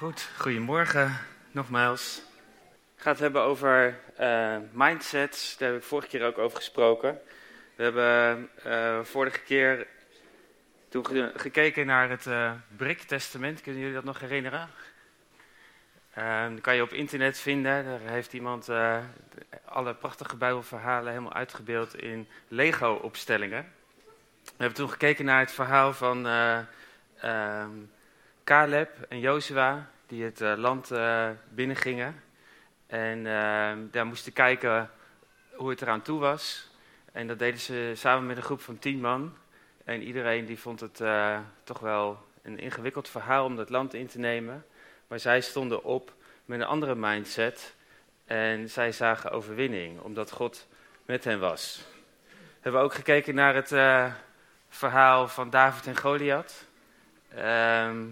Goed, goedemorgen nogmaals. Ik ga het hebben over uh, mindsets. Daar heb ik vorige keer ook over gesproken. We hebben uh, vorige keer toen gekeken naar het uh, BRIC-testament. Kunnen jullie dat nog herinneren? dat kan je op internet vinden. Daar heeft iemand alle prachtige Bijbelverhalen helemaal uitgebeeld in Lego-opstellingen. We hebben toen gekeken naar het verhaal van ehm, Caleb en Jozua, die het uh, land uh, binnengingen. En uh, daar moesten kijken hoe het eraan toe was. En dat deden ze samen met een groep van tien man. En iedereen die vond het eh, toch wel een ingewikkeld verhaal om dat land in te nemen. Maar zij stonden op met een andere mindset. En zij zagen overwinning, omdat God met hen was. We hebben ook gekeken naar het verhaal van David en Goliath. Ehm,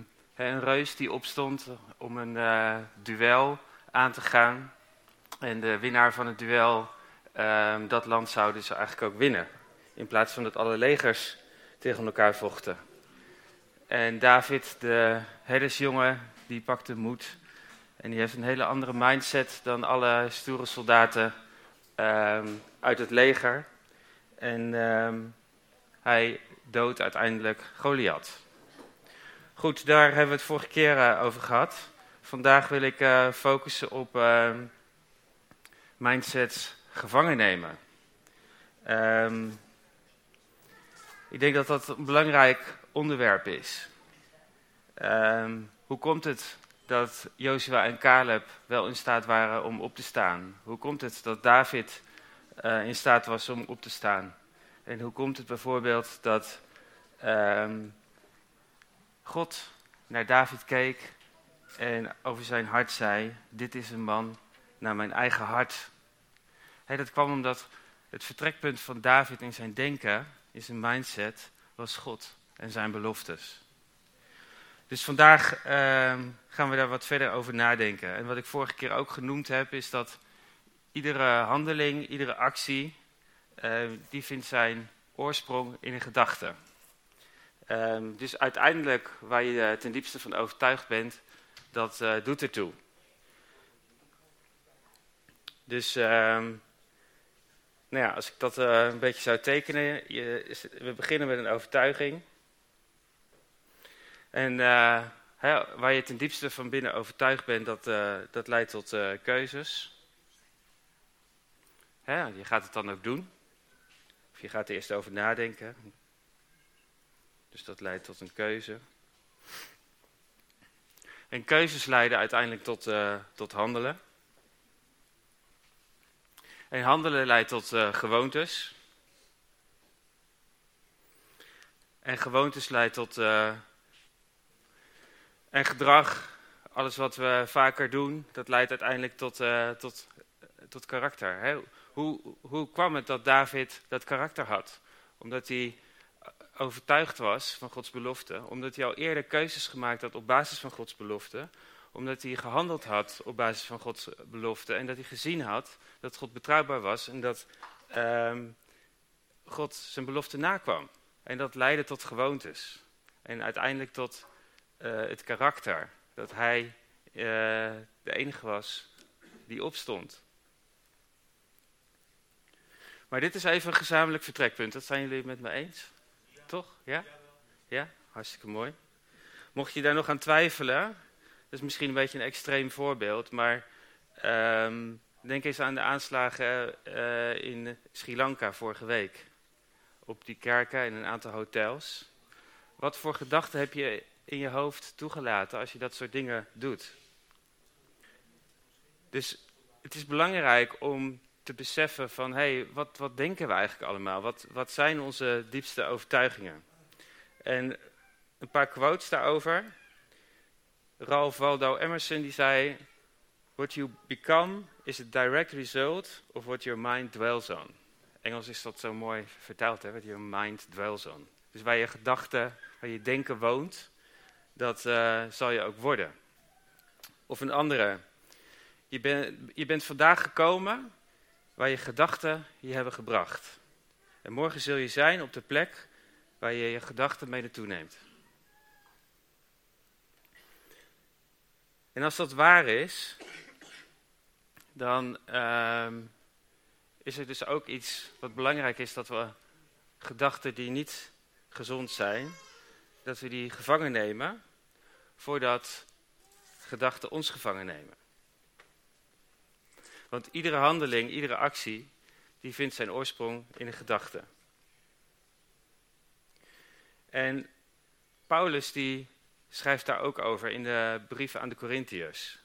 een reus die opstond om een uh, duel aan te gaan. En de winnaar van het duel, uh, dat land zou dus eigenlijk ook winnen. In plaats van dat alle legers tegen elkaar vochten. En David, de herdersjongen, die pakte moed. En die heeft een hele andere mindset dan alle stoere soldaten uh, uit het leger. En ehm, hij doodt uiteindelijk Goliath. Goed, daar hebben we het vorige keer uh, over gehad. Vandaag wil ik uh, focussen op uh, mindsets gevangen nemen. Um, ik denk dat dat een belangrijk onderwerp is. Um, hoe komt het dat Joshua en Caleb wel in staat waren om op te staan? Hoe komt het dat David in staat was om op te staan? En hoe komt het bijvoorbeeld dat God naar David keek en over zijn hart zei: Dit is een man naar mijn eigen hart. dat kwam omdat het vertrekpunt van David in zijn denken, in zijn mindset, was God en zijn beloftes. Dus vandaag uh, gaan we daar wat verder over nadenken. En wat ik vorige keer ook genoemd heb, is dat iedere handeling, iedere actie, uh, die vindt zijn oorsprong in een gedachte. Um, dus uiteindelijk, waar je ten diepste van overtuigd bent, dat uh, doet ertoe. Dus, um, nou ja, als ik dat uh, een beetje zou tekenen, je, we beginnen met een overtuiging. En hè, waar je ten diepste van binnen overtuigd bent, dat, dat leidt tot keuzes. Hè, je gaat het dan ook doen. Of je gaat er eerst over nadenken. Dus dat leidt tot een keuze. En keuzes leiden uiteindelijk tot, uh, tot handelen. En handelen leidt tot uh, gewoontes. En gewoontes leidt tot. Uh, en gedrag, alles wat we vaker doen, dat leidt uiteindelijk tot, tot, tot karakter. Hè? Hoe, hoe kwam het dat David dat karakter had? Omdat hij overtuigd was van Gods belofte, omdat hij al eerder keuzes gemaakt had op basis van Gods belofte, omdat hij gehandeld had op basis van Gods belofte en dat hij gezien had dat God betrouwbaar was en dat um, God zijn belofte nakwam. En dat leidde tot gewoontes en uiteindelijk tot uh, het karakter, dat hij uh, de enige was die opstond. Maar dit is even een gezamenlijk vertrekpunt, dat zijn jullie met me eens? Toch? Ja? Ja? Hartstikke mooi. Mocht je daar nog aan twijfelen, dat is misschien een beetje een extreem voorbeeld, maar um, denk eens aan de aanslagen uh, in Sri Lanka vorige week. Op die kerken en een aantal hotels. Wat voor gedachten heb je in je hoofd toegelaten als je dat soort dingen doet? Dus het is belangrijk om te beseffen van, hé, hey, wat, wat denken we eigenlijk allemaal? Wat, wat zijn onze diepste overtuigingen? En een paar quotes daarover. Ralph Waldo Emerson die zei, what you become is a direct result of what your mind dwells on. Engels is dat zo mooi vertaald, hè, what your mind dwells on. Dus waar je gedachten, waar je denken woont, dat uh, zal je ook worden. Of een andere. Je, ben, je bent vandaag gekomen waar je gedachten je hebben gebracht. En morgen zul je zijn op de plek waar je je gedachten mee naartoe neemt. En als dat waar is, dan ehm, is er dus ook iets wat belangrijk is dat we gedachten die niet gezond zijn, dat we die gevangen nemen voordat gedachten ons gevangen nemen. Want iedere handeling, iedere actie, die vindt zijn oorsprong in een gedachte. En Paulus die schrijft daar ook over in de brieven aan de Corinthiërs.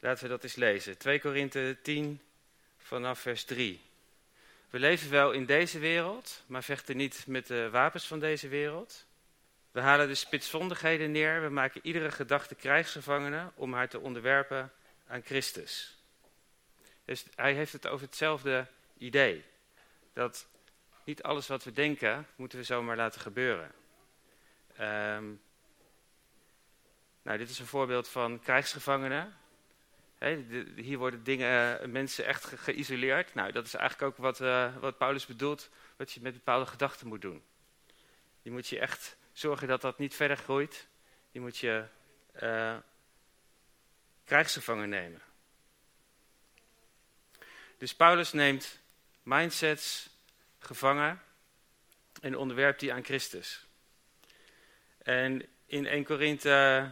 Laten we dat eens lezen. 2 Korinthe 10 vanaf vers 3. We leven wel in deze wereld, maar vechten niet met de wapens van deze wereld. We halen de spitsvondigheden neer, we maken iedere gedachte krijgsgevangene om haar te onderwerpen aan Christus. Dus hij heeft het over hetzelfde idee. Dat niet alles wat we denken, moeten we zomaar laten gebeuren. Um, nou, dit is een voorbeeld van krijgsgevangenen. hier worden dingen, eh, mensen echt geïsoleerd. Nou, dat is eigenlijk ook wat, uh, wat Paulus bedoelt, wat je met bepaalde gedachten moet doen. Je moet je echt zorgen dat dat niet verder groeit. Je moet je uh, krijgsgevangen nemen. Dus Paulus neemt mindsets gevangen en onderwerpt die aan Christus. En in 1 Korinthe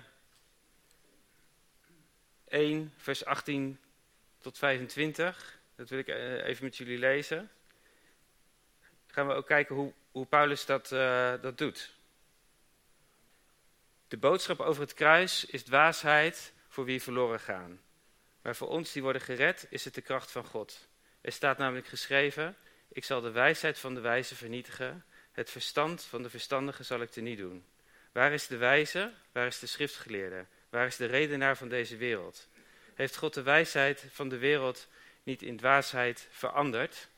1, vers 18 tot 25, dat wil ik eh, even met jullie lezen. Gaan we ook kijken hoe, hoe Paulus dat, uh, dat doet. De boodschap over het kruis is dwaasheid voor wie verloren gaan. Maar voor ons die worden gered, is het de kracht van God. Er staat namelijk geschreven: Ik zal de wijsheid van de wijze vernietigen, het verstand van de verstandigen zal ik te niet doen. Waar is de wijze? Waar is de schriftgeleerde? Waar is de redenaar van deze wereld? Heeft God de wijsheid van de wereld niet in dwaasheid veranderd?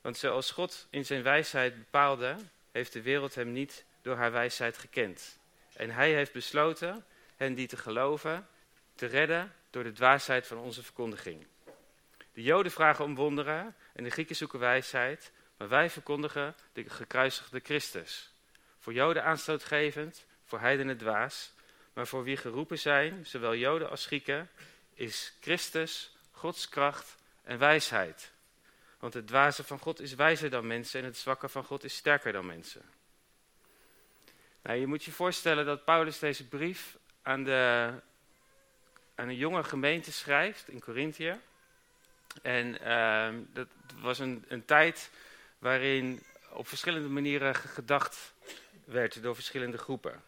Want zoals God in zijn wijsheid bepaalde, heeft de wereld hem niet door haar wijsheid gekend. En hij heeft besloten hen die te geloven te redden door de dwaasheid van onze verkondiging. De Joden vragen om wonderen en de Grieken zoeken wijsheid, maar wij verkondigen de gekruisigde Christus. Voor Joden aanstootgevend, voor heidenen dwaas, maar voor wie geroepen zijn, zowel Joden als Grieken, is Christus Gods kracht en wijsheid. Want het dwaze van God is wijzer dan mensen en het zwakke van God is sterker dan mensen. Nou, je moet je voorstellen dat Paulus deze brief aan, de, aan een jonge gemeente schrijft in Corinthië. En uh, dat was een, een tijd waarin op verschillende manieren gedacht werd door verschillende groepen.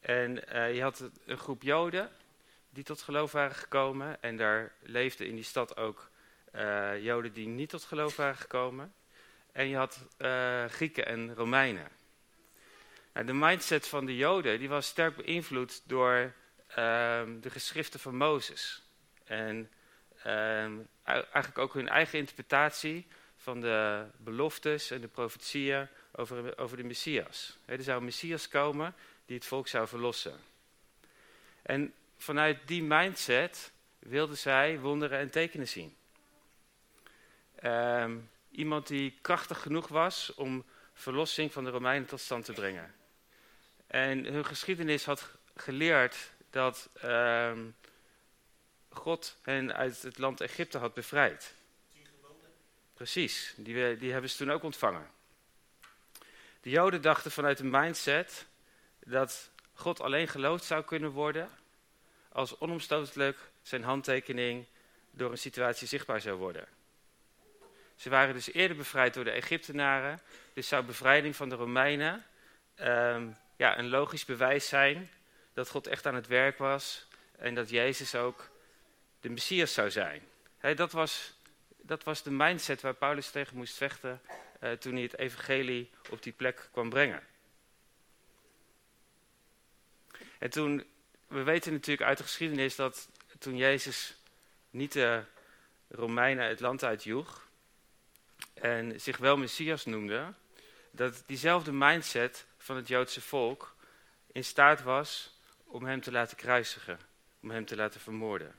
En uh, je had een groep Joden die tot geloof waren gekomen. En daar leefden in die stad ook uh, Joden die niet tot geloof waren gekomen. En je had uh, Grieken en Romeinen. Nou, de mindset van de Joden die was sterk beïnvloed door ehm, de geschriften van Mozes. En ehm, eigenlijk ook hun eigen interpretatie van de beloftes en de profetieën over, over de Messias. er zou een Messias komen die het volk zou verlossen. En vanuit die mindset wilden zij wonderen en tekenen zien. Ehm, iemand die krachtig genoeg was om verlossing van de Romeinen tot stand te brengen. En hun geschiedenis had geleerd dat ehm, God hen uit het land Egypte had bevrijd. Precies, die, die hebben ze toen ook ontvangen. De Joden dachten vanuit een mindset dat God alleen geloofd zou kunnen worden als onomstotelijk zijn handtekening door een situatie zichtbaar zou worden. Ze waren dus eerder bevrijd door de Egyptenaren, dus zou bevrijding van de Romeinen ehm, ja, een logisch bewijs zijn dat God echt aan het werk was en dat Jezus ook de Messias zou zijn. dat, was, dat was de mindset waar Paulus tegen moest vechten uh, toen hij het evangelie op die plek kwam brengen. En toen, we weten natuurlijk uit de geschiedenis dat toen Jezus niet de Romeinen het land uitjoeg en zich wel Messias noemde, dat diezelfde mindset van het Joodse volk in staat was om hem te laten kruisigen, om hem te laten vermoorden.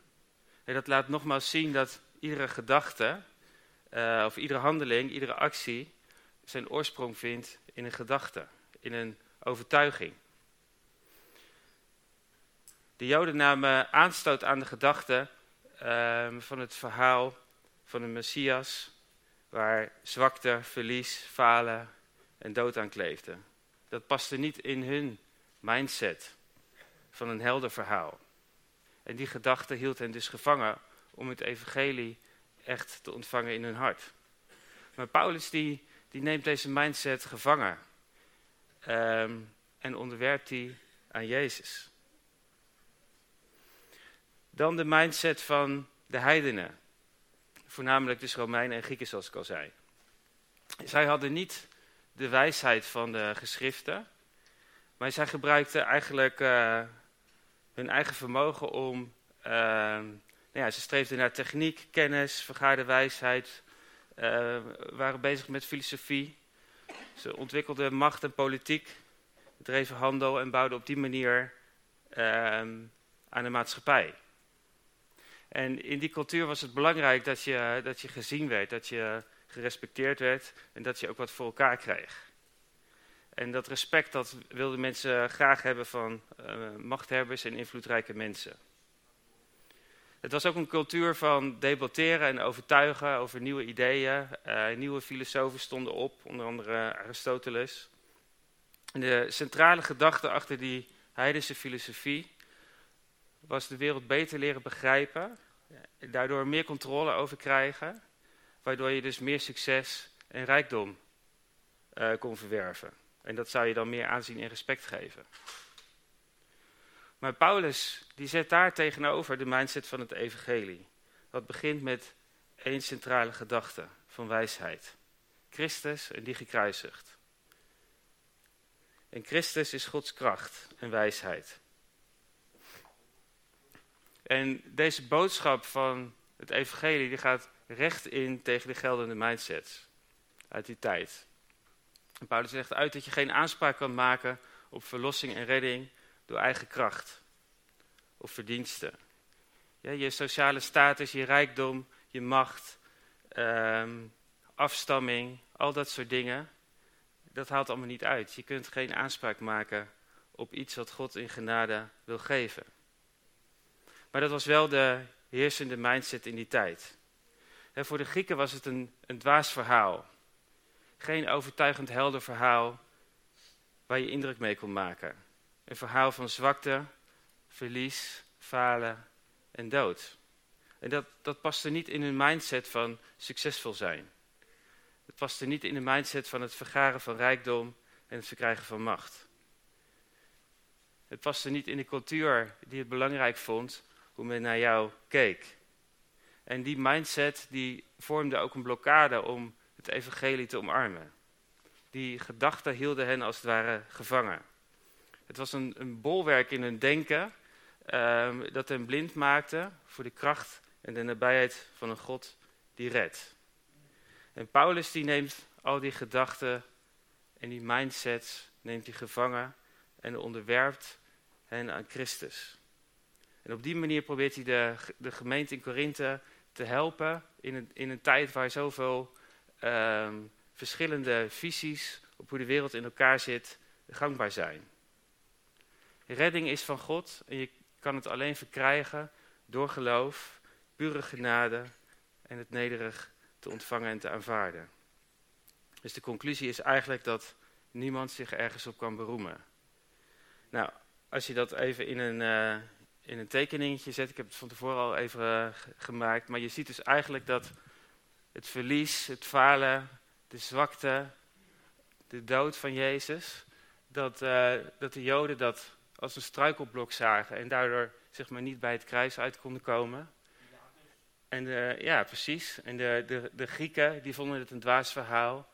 En dat laat nogmaals zien dat iedere gedachte, uh, of iedere handeling, iedere actie, zijn oorsprong vindt in een gedachte, in een overtuiging. De Joden namen aanstoot aan de gedachte ehm, van het verhaal van de Messias, waar zwakte, verlies, falen en dood aan kleefden. Dat paste niet in hun mindset van een helder verhaal. En die gedachte hield hen dus gevangen om het evangelie echt te ontvangen in hun hart. Maar Paulus die, die neemt deze mindset gevangen ehm, en onderwerpt die aan Jezus. Dan de mindset van de heidenen, voornamelijk dus Romeinen en Grieken zoals ik al zei. Zij hadden niet de wijsheid van de geschriften, maar zij gebruikten eigenlijk uh, hun eigen vermogen om ehm, nou ja, ze streefden naar techniek, kennis, vergaarde wijsheid, uh, waren bezig met filosofie. Ze ontwikkelden macht en politiek, dreven handel en bouwden op die manier uh, aan de maatschappij. En in die cultuur was het belangrijk dat je, dat je gezien werd, dat je gerespecteerd werd en dat je ook wat voor elkaar kreeg. En dat respect dat wilden mensen graag hebben van uh, machthebbers en invloedrijke mensen. Het was ook een cultuur van debatteren en overtuigen over nieuwe ideeën. Uh, nieuwe filosofen stonden op, onder andere Aristoteles. De centrale gedachte achter die heidense filosofie was de wereld beter leren begrijpen. Daardoor meer controle over krijgen. Waardoor je dus meer succes en rijkdom uh, kon verwerven. En dat zou je dan meer aanzien en respect geven. Maar Paulus die zet daar tegenover de mindset van het evangelie. Wat begint met één centrale gedachte van wijsheid. Christus en die gekruisigd. En Christus is Gods kracht en wijsheid. En deze boodschap van het evangelie die gaat recht in tegen de geldende mindsets uit die tijd. En Paulus legt uit dat je geen aanspraak kan maken op verlossing en redding door eigen kracht of verdiensten. Ja, je sociale status, je rijkdom, je macht, ehm, afstamming, al dat soort dingen, dat haalt allemaal niet uit. Je kunt geen aanspraak maken op iets wat God in genade wil geven. Maar dat was wel de heersende mindset in die tijd. voor de Grieken was het een, een dwaas verhaal. Geen overtuigend helder verhaal waar je indruk mee kon maken. Een verhaal van zwakte, verlies, falen en dood. En dat, dat paste niet in hun mindset van succesvol zijn. Het paste niet in de mindset van het vergaren van rijkdom en het verkrijgen van macht. Het paste niet in de cultuur die het belangrijk vond hoe men naar jou keek. En die mindset die vormde ook een blokkade om het evangelie te omarmen. Die gedachten hielden hen als het ware gevangen. Het was een, een bolwerk in hun denken um, dat hen blind maakte voor de kracht en de nabijheid van een God die redt. En Paulus die neemt al die gedachten en die mindsets, neemt hij gevangen en onderwerpt hen aan Christus. En op die manier probeert hij de, de gemeente in Korinthe te helpen in een, in een tijd waar zoveel um, verschillende visies op hoe de wereld in elkaar zit gangbaar zijn. Redding is van God en je kan het alleen verkrijgen door geloof, pure genade en het nederig te ontvangen en te aanvaarden. Dus de conclusie is eigenlijk dat niemand zich ergens op kan beroemen. Nou, als je dat even in een, uh, in een tekeningetje zet, ik heb het van tevoren al even uh, gemaakt, maar je ziet dus eigenlijk dat het verlies, het falen, de zwakte, de dood van Jezus, dat, uh, dat de Joden dat als een struikelblok zagen en daardoor zeg maar, niet bij het kruis uit konden komen. En de, ja, precies. En de, de, de Grieken die vonden het een dwaas verhaal.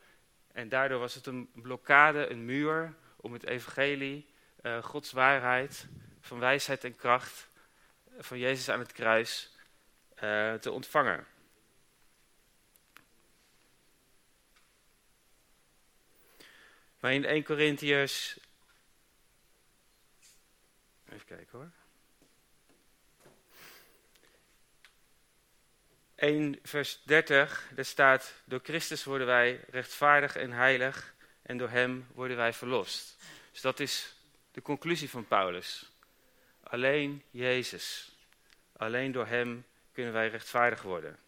En daardoor was het een blokkade, een muur om het evangelie, uh, Gods waarheid, van wijsheid en kracht van Jezus aan het kruis te ontvangen. Maar in 1 Corinthiërs Even kijken hoor. 1 vers 30, daar staat, door Christus worden wij rechtvaardig en heilig en door hem worden wij verlost. Dus dat is de conclusie van Paulus. Alleen Jezus. Alleen door Hem kunnen wij rechtvaardig worden.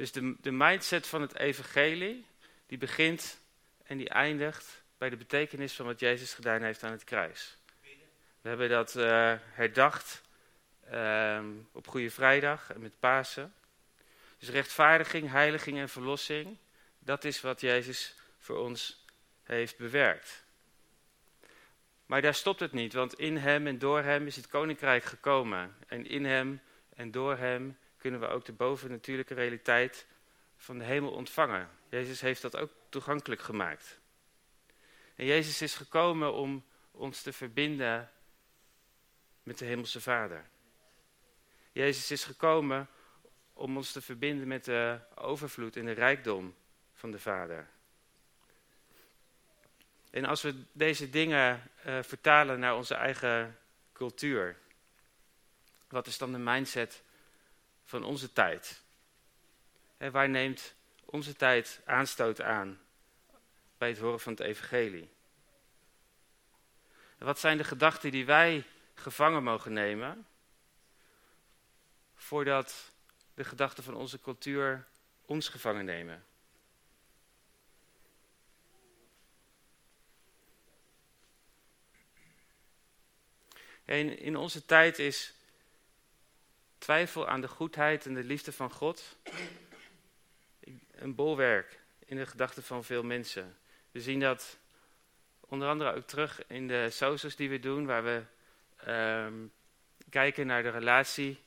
Dus de, de mindset van het evangelie, die begint en die eindigt bij de betekenis van wat Jezus gedaan heeft aan het kruis. We hebben dat uh, herdacht um, op Goede Vrijdag en met Pasen. Dus rechtvaardiging, heiliging en verlossing, dat is wat Jezus voor ons heeft bewerkt. Maar daar stopt het niet, want in Hem en door Hem is het Koninkrijk gekomen. En in Hem en door Hem kunnen we ook de bovennatuurlijke realiteit van de hemel ontvangen. Jezus heeft dat ook toegankelijk gemaakt. En Jezus is gekomen om ons te verbinden met de Hemelse Vader. Jezus is gekomen om ons te verbinden met de overvloed en de rijkdom van de Vader. En als we deze dingen uh, vertalen naar onze eigen cultuur, wat is dan de mindset van onze tijd? En waar neemt onze tijd aanstoot aan bij het horen van het evangelie? En wat zijn de gedachten die wij gevangen mogen nemen voordat de gedachten van onze cultuur ons gevangen nemen? In, in onze tijd is twijfel aan de goedheid en de liefde van God een bolwerk in de gedachten van veel mensen. We zien dat onder andere ook terug in de socials die we doen, waar we ehm, kijken naar de relatie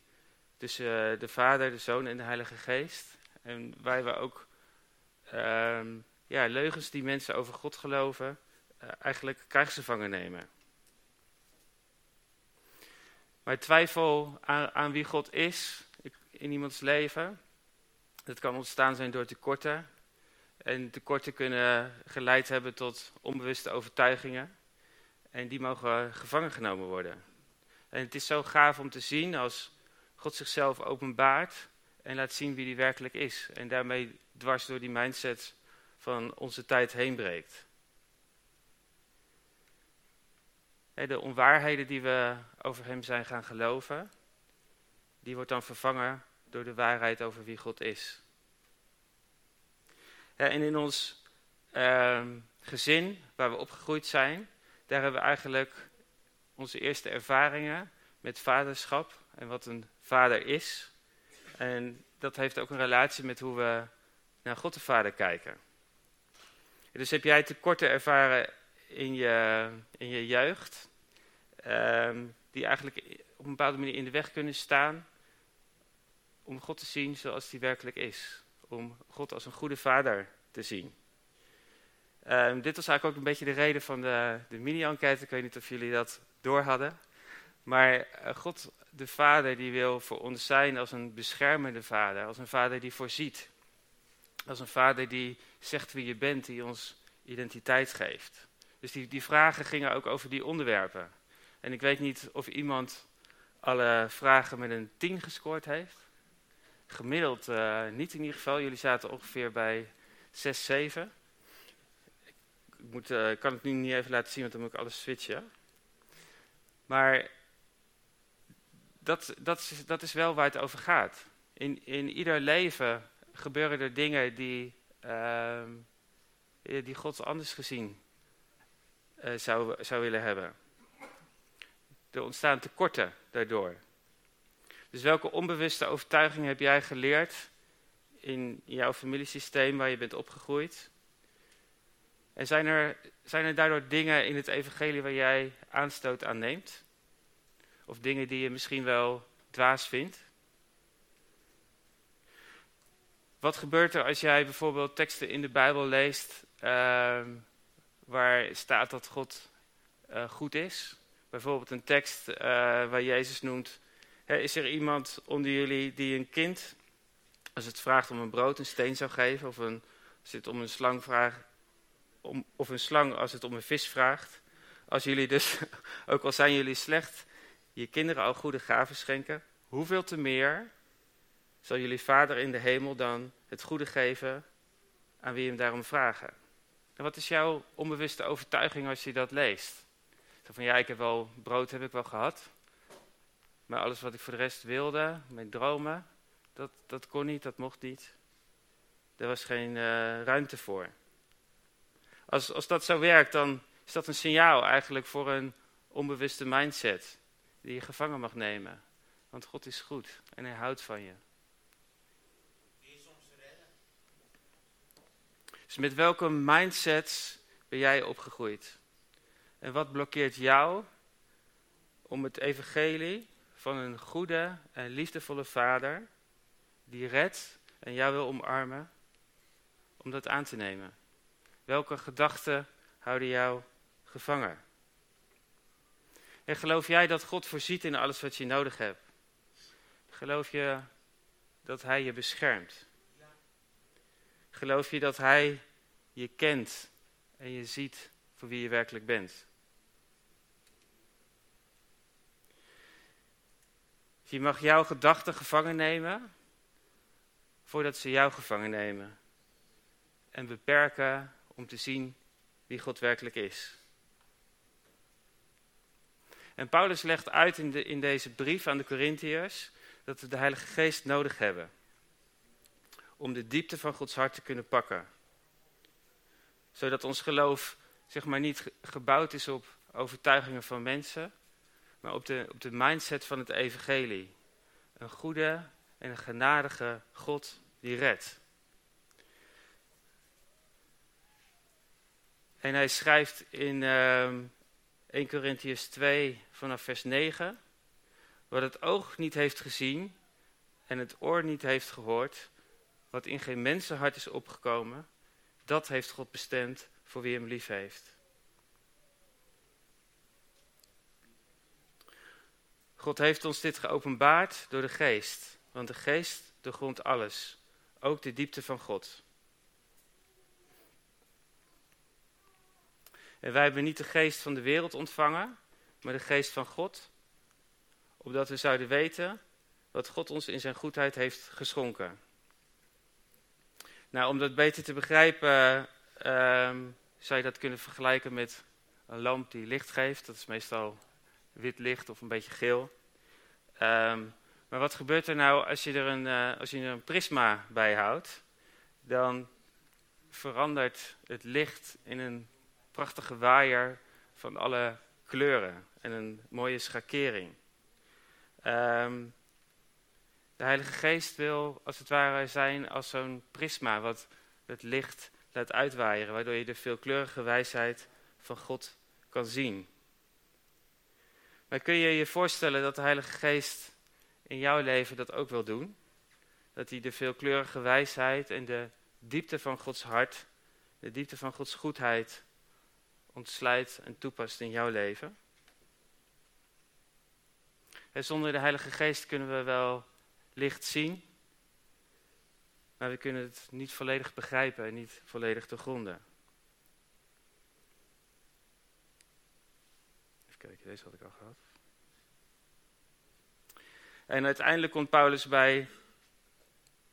tussen eh, de Vader, de Zoon en de Heilige Geest. En waar we ook ehm, ja, leugens die mensen over God geloven, uh, eigenlijk krijgsgevangen nemen. Maar twijfel aan, aan wie God is in iemands leven, dat kan ontstaan zijn door tekorten. En tekorten kunnen geleid hebben tot onbewuste overtuigingen. En die mogen gevangen genomen worden. En het is zo gaaf om te zien als God zichzelf openbaart en laat zien wie hij werkelijk is. En daarmee dwars door die mindset van onze tijd heen breekt. De onwaarheden die we over hem zijn gaan geloven, die wordt dan vervangen door de waarheid over wie God is. En in ons uh, gezin, waar we opgegroeid zijn, daar hebben we eigenlijk onze eerste ervaringen met vaderschap en wat een vader is. En dat heeft ook een relatie met hoe we naar God de Vader kijken. Dus heb jij tekorten ervaren in je, in je jeugd, ehm, die eigenlijk op een bepaalde manier in de weg kunnen staan om God te zien zoals hij werkelijk is. Om God als een goede vader te zien. Um, dit was eigenlijk ook een beetje de reden van de, de mini-enquête. Ik weet niet of jullie dat door hadden. Maar uh, God, de Vader, die wil voor ons zijn als een beschermende Vader. Als een Vader die voorziet. Als een Vader die zegt wie je bent, die ons identiteit geeft. Dus die, die vragen gingen ook over die onderwerpen. En ik weet niet of iemand alle vragen met een 10 gescoord heeft gemiddeld uh, niet in ieder geval. Jullie zaten ongeveer bij 6, 7. Ik moet, uh, kan het nu niet even laten zien, want dan moet ik alles switchen. Maar dat, dat, is, dat is wel waar het over gaat. In, in ieder leven gebeuren er dingen die, uh, die God anders gezien zou, zou willen hebben. Er ontstaan tekorten daardoor. Dus welke onbewuste overtuiging heb jij geleerd in jouw familiesysteem waar je bent opgegroeid? En zijn er, zijn er daardoor dingen in het evangelie waar jij aanstoot aan neemt? Of dingen die je misschien wel dwaas vindt? Wat gebeurt er als jij bijvoorbeeld teksten in de Bijbel leest uh, waar staat dat God uh, goed is? Bijvoorbeeld een tekst uh, waar Jezus noemt is er iemand onder jullie die een kind, als het vraagt om een brood, een steen zou geven? Of een, als het om een slang vraagt, om, of een slang als het om een vis vraagt? Als jullie dus, ook al zijn jullie slecht, je kinderen al goede gaven schenken, hoeveel te meer zal jullie vader in de hemel dan het goede geven aan wie hem daarom vragen? En wat is jouw onbewuste overtuiging als je dat leest? Zo van ja, ik heb wel brood heb ik wel gehad. Maar alles wat ik voor de rest wilde, mijn dromen, dat, dat kon niet, dat mocht niet. Er was geen uh, ruimte voor. Als, als dat zo werkt, dan is dat een signaal eigenlijk voor een onbewuste mindset die je gevangen mag nemen. Want God is goed en hij houdt van je. Dus met welke mindsets ben jij opgegroeid? En wat blokkeert jou om het evangelie van een goede en liefdevolle vader die redt en jou wil omarmen, om dat aan te nemen? Welke gedachten houden jou gevangen? En geloof jij dat God voorziet in alles wat je nodig hebt? Geloof je dat Hij je beschermt? Geloof je dat Hij je kent en je ziet voor wie je werkelijk bent? Je mag jouw gedachten gevangen nemen voordat ze jou gevangen nemen. En beperken om te zien wie God werkelijk is. En Paulus legt uit in, de, in deze brief aan de Corinthiërs dat we de Heilige Geest nodig hebben. Om de diepte van Gods hart te kunnen pakken. Zodat ons geloof zeg maar niet gebouwd is op overtuigingen van mensen, maar op de, op de mindset van het evangelie. Een goede en een genadige God die redt. En hij schrijft in uh, ehm, 1 Corinthians 2 vanaf vers 9. Wat het oog niet heeft gezien en het oor niet heeft gehoord, wat in geen mensenhart is opgekomen, dat heeft God bestemd voor wie hem lief heeft. God heeft ons dit geopenbaard door de geest, want de geest doorgrondt alles, ook de diepte van God. En wij hebben niet de geest van de wereld ontvangen, maar de geest van God, opdat we zouden weten wat God ons in zijn goedheid heeft geschonken. Nou, om dat beter te begrijpen, uh, zou je dat kunnen vergelijken met een lamp die licht geeft. Dat is meestal wit licht of een beetje geel. Um, maar wat gebeurt er nou als je er een, uh, als je er een prisma bij houdt? Dan verandert het licht in een prachtige waaier van alle kleuren en een mooie schakering. Um, de Heilige Geest wil als het ware zijn als zo'n prisma wat het licht laat uitwaaieren, waardoor je de veelkleurige wijsheid van God kan zien. Maar kun je je voorstellen dat de Heilige Geest in jouw leven dat ook wil doen? Dat hij de veelkleurige wijsheid en de diepte van Gods hart, de diepte van Gods goedheid ontsluit en toepast in jouw leven? En zonder de Heilige Geest kunnen we wel licht zien, maar we kunnen het niet volledig begrijpen en niet volledig doorgronden. Even kijken, deze had ik al gehad. En uiteindelijk komt Paulus bij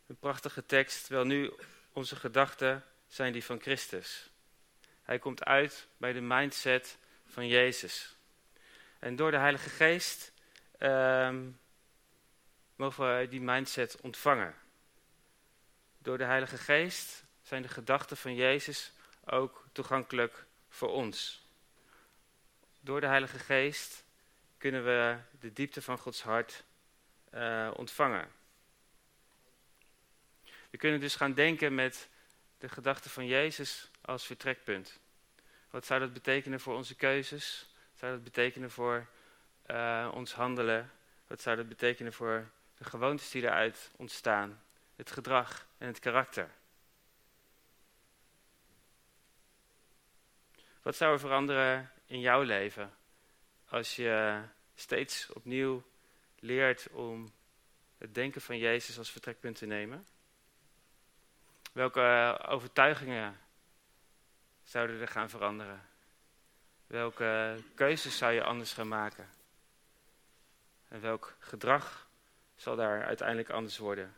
een prachtige tekst. Wel nu, onze gedachten zijn die van Christus. Hij komt uit bij de mindset van Jezus. En door de Heilige Geest um, mogen we die mindset ontvangen. Door de Heilige Geest zijn de gedachten van Jezus ook toegankelijk voor ons. Door de Heilige Geest kunnen we de diepte van Gods hart uh, ontvangen. We kunnen dus gaan denken met de gedachten van Jezus als vertrekpunt. Wat zou dat betekenen voor onze keuzes? Wat zou dat betekenen voor uh, ons handelen? Wat zou dat betekenen voor de gewoontes die eruit ontstaan? Het gedrag en het karakter? Wat zou er veranderen in jouw leven als je steeds opnieuw leert om het denken van Jezus als vertrekpunt te nemen? Welke eh, overtuigingen zouden er gaan veranderen? Welke keuzes zou je anders gaan maken? En welk gedrag zal daar uiteindelijk anders worden?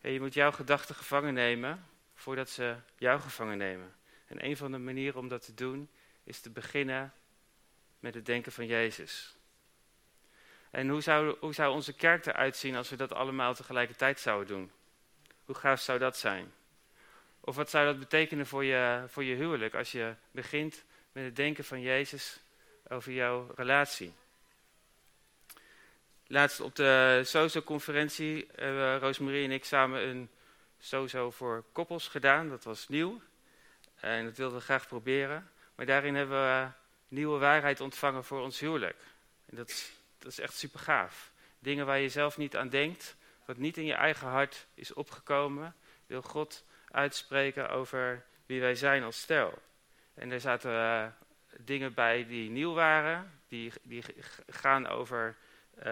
je moet jouw gedachten gevangen nemen voordat ze jou gevangen nemen. En een van de manieren om dat te doen is te beginnen met het denken van Jezus. En hoe zou, hoe zou onze kerk eruit zien als we dat allemaal tegelijkertijd zouden doen? Hoe gaaf zou dat zijn? Of wat zou dat betekenen voor je, voor je huwelijk als je begint met het denken van Jezus over jouw relatie? Laatst op de SOZO-conferentie hebben Rosemarie en ik samen een SOZO voor koppels gedaan. Dat was nieuw en dat wilden we graag proberen. Maar daarin hebben we nieuwe waarheid ontvangen voor ons huwelijk. En dat is, dat is echt super gaaf. Dingen waar je zelf niet aan denkt, wat niet in je eigen hart is opgekomen, wil God uitspreken over wie wij zijn als stel. En er zaten dingen bij die nieuw waren, die, die gaan over uh,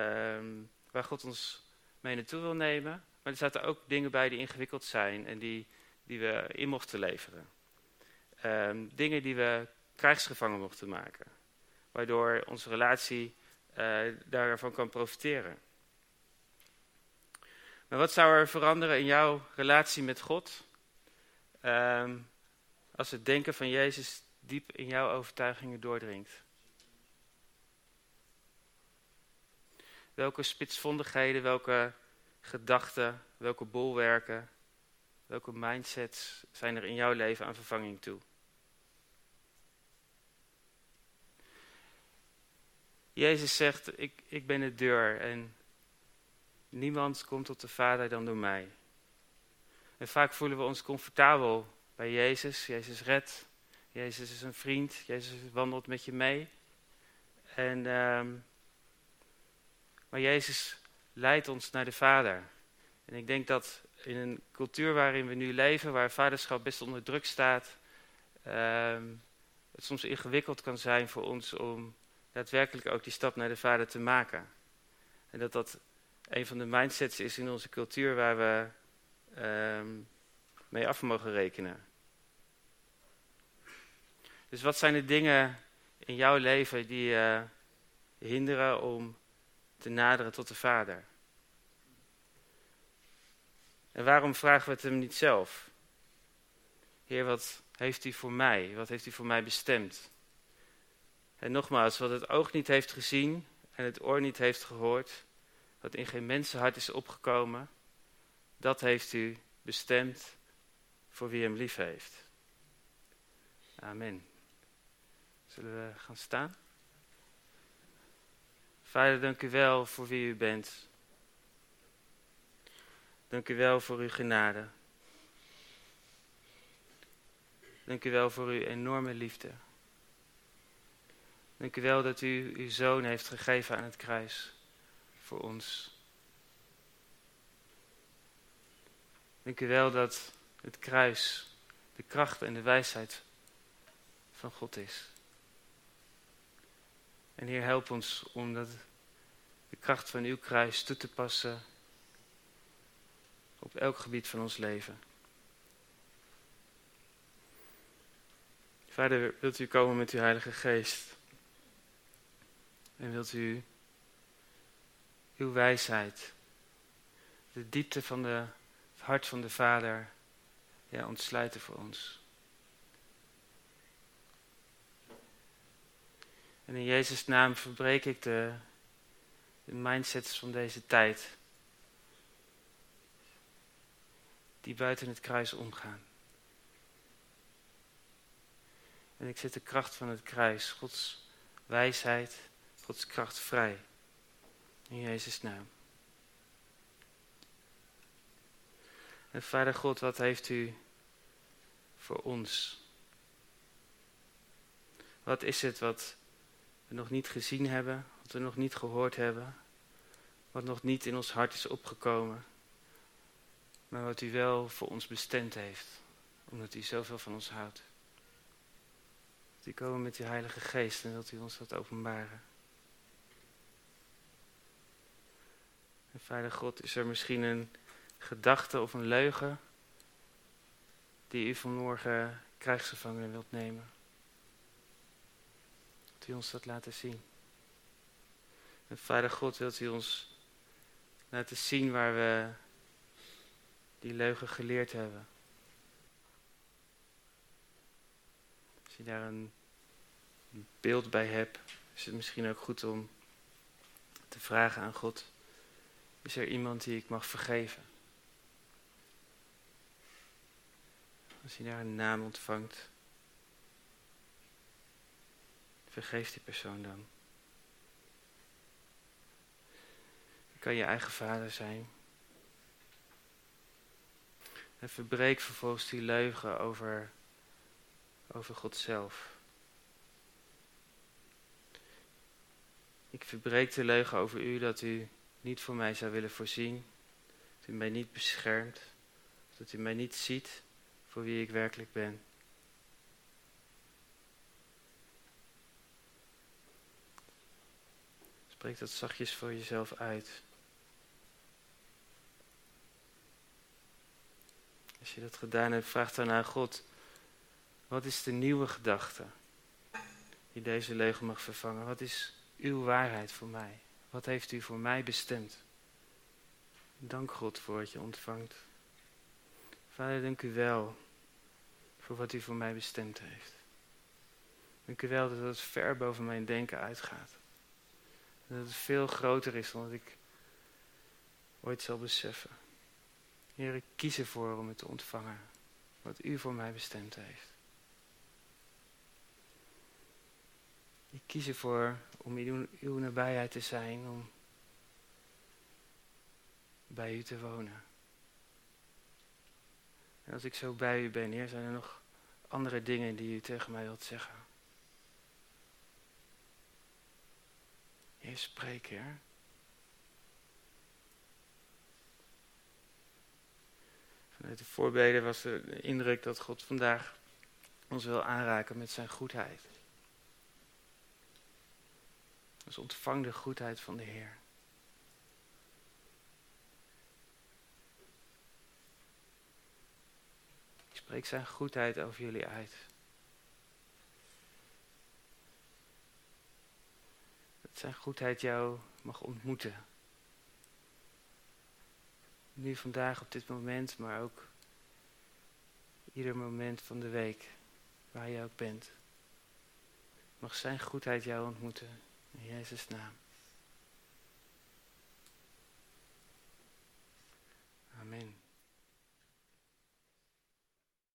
waar God ons mee naartoe wil nemen. Maar er zaten ook dingen bij die ingewikkeld zijn en die, die we in mochten leveren. Um, dingen die we krijgsgevangen mochten maken. Waardoor onze relatie uh, daarvan kan profiteren. Maar wat zou er veranderen in jouw relatie met God? Um, als het denken van Jezus diep in jouw overtuigingen doordringt. Welke spitsvondigheden, welke gedachten, welke bolwerken, welke mindsets zijn er in jouw leven aan vervanging toe? Jezus zegt, ik, ik ben de deur en niemand komt tot de Vader dan door mij. En vaak voelen we ons comfortabel bij Jezus. Jezus redt. Jezus is een vriend. Jezus wandelt met je mee. En, um, maar Jezus leidt ons naar de Vader. En ik denk dat in een cultuur waarin we nu leven, waar vaderschap best onder druk staat, um, het soms ingewikkeld kan zijn voor ons om daadwerkelijk ook die stap naar de Vader te maken. En dat dat een van de mindsets is in onze cultuur waar we um, mee af mogen rekenen. Dus wat zijn de dingen in jouw leven die je uh, hinderen om te naderen tot de Vader? En waarom vragen we het hem niet zelf? Heer, wat heeft u voor mij? Wat heeft u voor mij bestemd? En nogmaals, wat het oog niet heeft gezien en het oor niet heeft gehoord, wat in geen mensenhart is opgekomen, dat heeft u bestemd voor wie hem lief heeft. Amen. Zullen we gaan staan? Vader, dank u wel voor wie u bent. Dank u wel voor uw genade. Dank u wel voor uw enorme liefde. Dank u wel dat u uw zoon heeft gegeven aan het kruis voor ons. Dank u wel dat het kruis de kracht en de wijsheid van God is. En Heer, help ons om dat, de kracht van uw kruis toe te passen op elk gebied van ons leven. Vader, wilt u komen met uw Heilige Geest? En wilt u uw wijsheid, de diepte van de, het hart van de Vader, ja, ontsluiten voor ons? En in Jezus' naam verbreek ik de, mindsets van deze tijd. Die buiten het kruis omgaan. En ik zet de kracht van het kruis, Gods wijsheid, Gods kracht vrij. In Jezus' naam. En Vader God, wat heeft u voor ons? Wat is het wat we nog niet gezien hebben, wat we nog niet gehoord hebben, wat nog niet in ons hart is opgekomen, maar wat u wel voor ons bestemd heeft, omdat u zoveel van ons houdt. Dat u komen met uw Heilige Geest en dat u ons dat openbaren. En Vader God, is er misschien een gedachte of een leugen die u vanmorgen krijgsgevangen wilt nemen? Wilt u ons dat laten zien? En Vader God, wilt u ons laten zien waar we die leugen geleerd hebben. Als je daar een beeld bij hebt, is het misschien ook goed om te vragen aan God: is er iemand die ik mag vergeven? Als je daar een naam ontvangt, vergeef die persoon dan. Het kan je eigen vader zijn. En verbreek vervolgens die leugen over, over God zelf. Ik verbreek de leugen over u dat u niet voor mij zou willen voorzien. Dat u mij niet beschermt. Dat u mij niet ziet voor wie ik werkelijk ben. Spreek dat zachtjes voor jezelf uit. Als je dat gedaan hebt, vraag dan aan God: wat is de nieuwe gedachte die deze leugen mag vervangen? Wat is uw waarheid voor mij? Wat heeft u voor mij bestemd? Dank God voor wat je ontvangt. Vader, dank u wel voor wat u voor mij bestemd heeft. Dank u wel dat het ver boven mijn denken uitgaat. Dat het veel groter is dan wat ik ooit zal beseffen. Heer, ik kies ervoor om het te ontvangen. Wat u voor mij bestemd heeft. Ik kies ervoor om in uw nabijheid te zijn, om bij u te wonen. En als ik zo bij u ben, Heer, zijn er nog andere dingen die u tegen mij wilt zeggen. Heer, spreek, Heer. Vanuit de voorbeden was de indruk dat God vandaag ons wil aanraken met zijn goedheid. Dus ontvang de goedheid van de Heer. Ik spreek zijn goedheid over jullie uit. Zijn goedheid jou mag ontmoeten. Nu vandaag op dit moment, maar ook ieder moment van de week, waar je ook bent. Mag zijn goedheid jou ontmoeten. In Jezus' naam. Amen.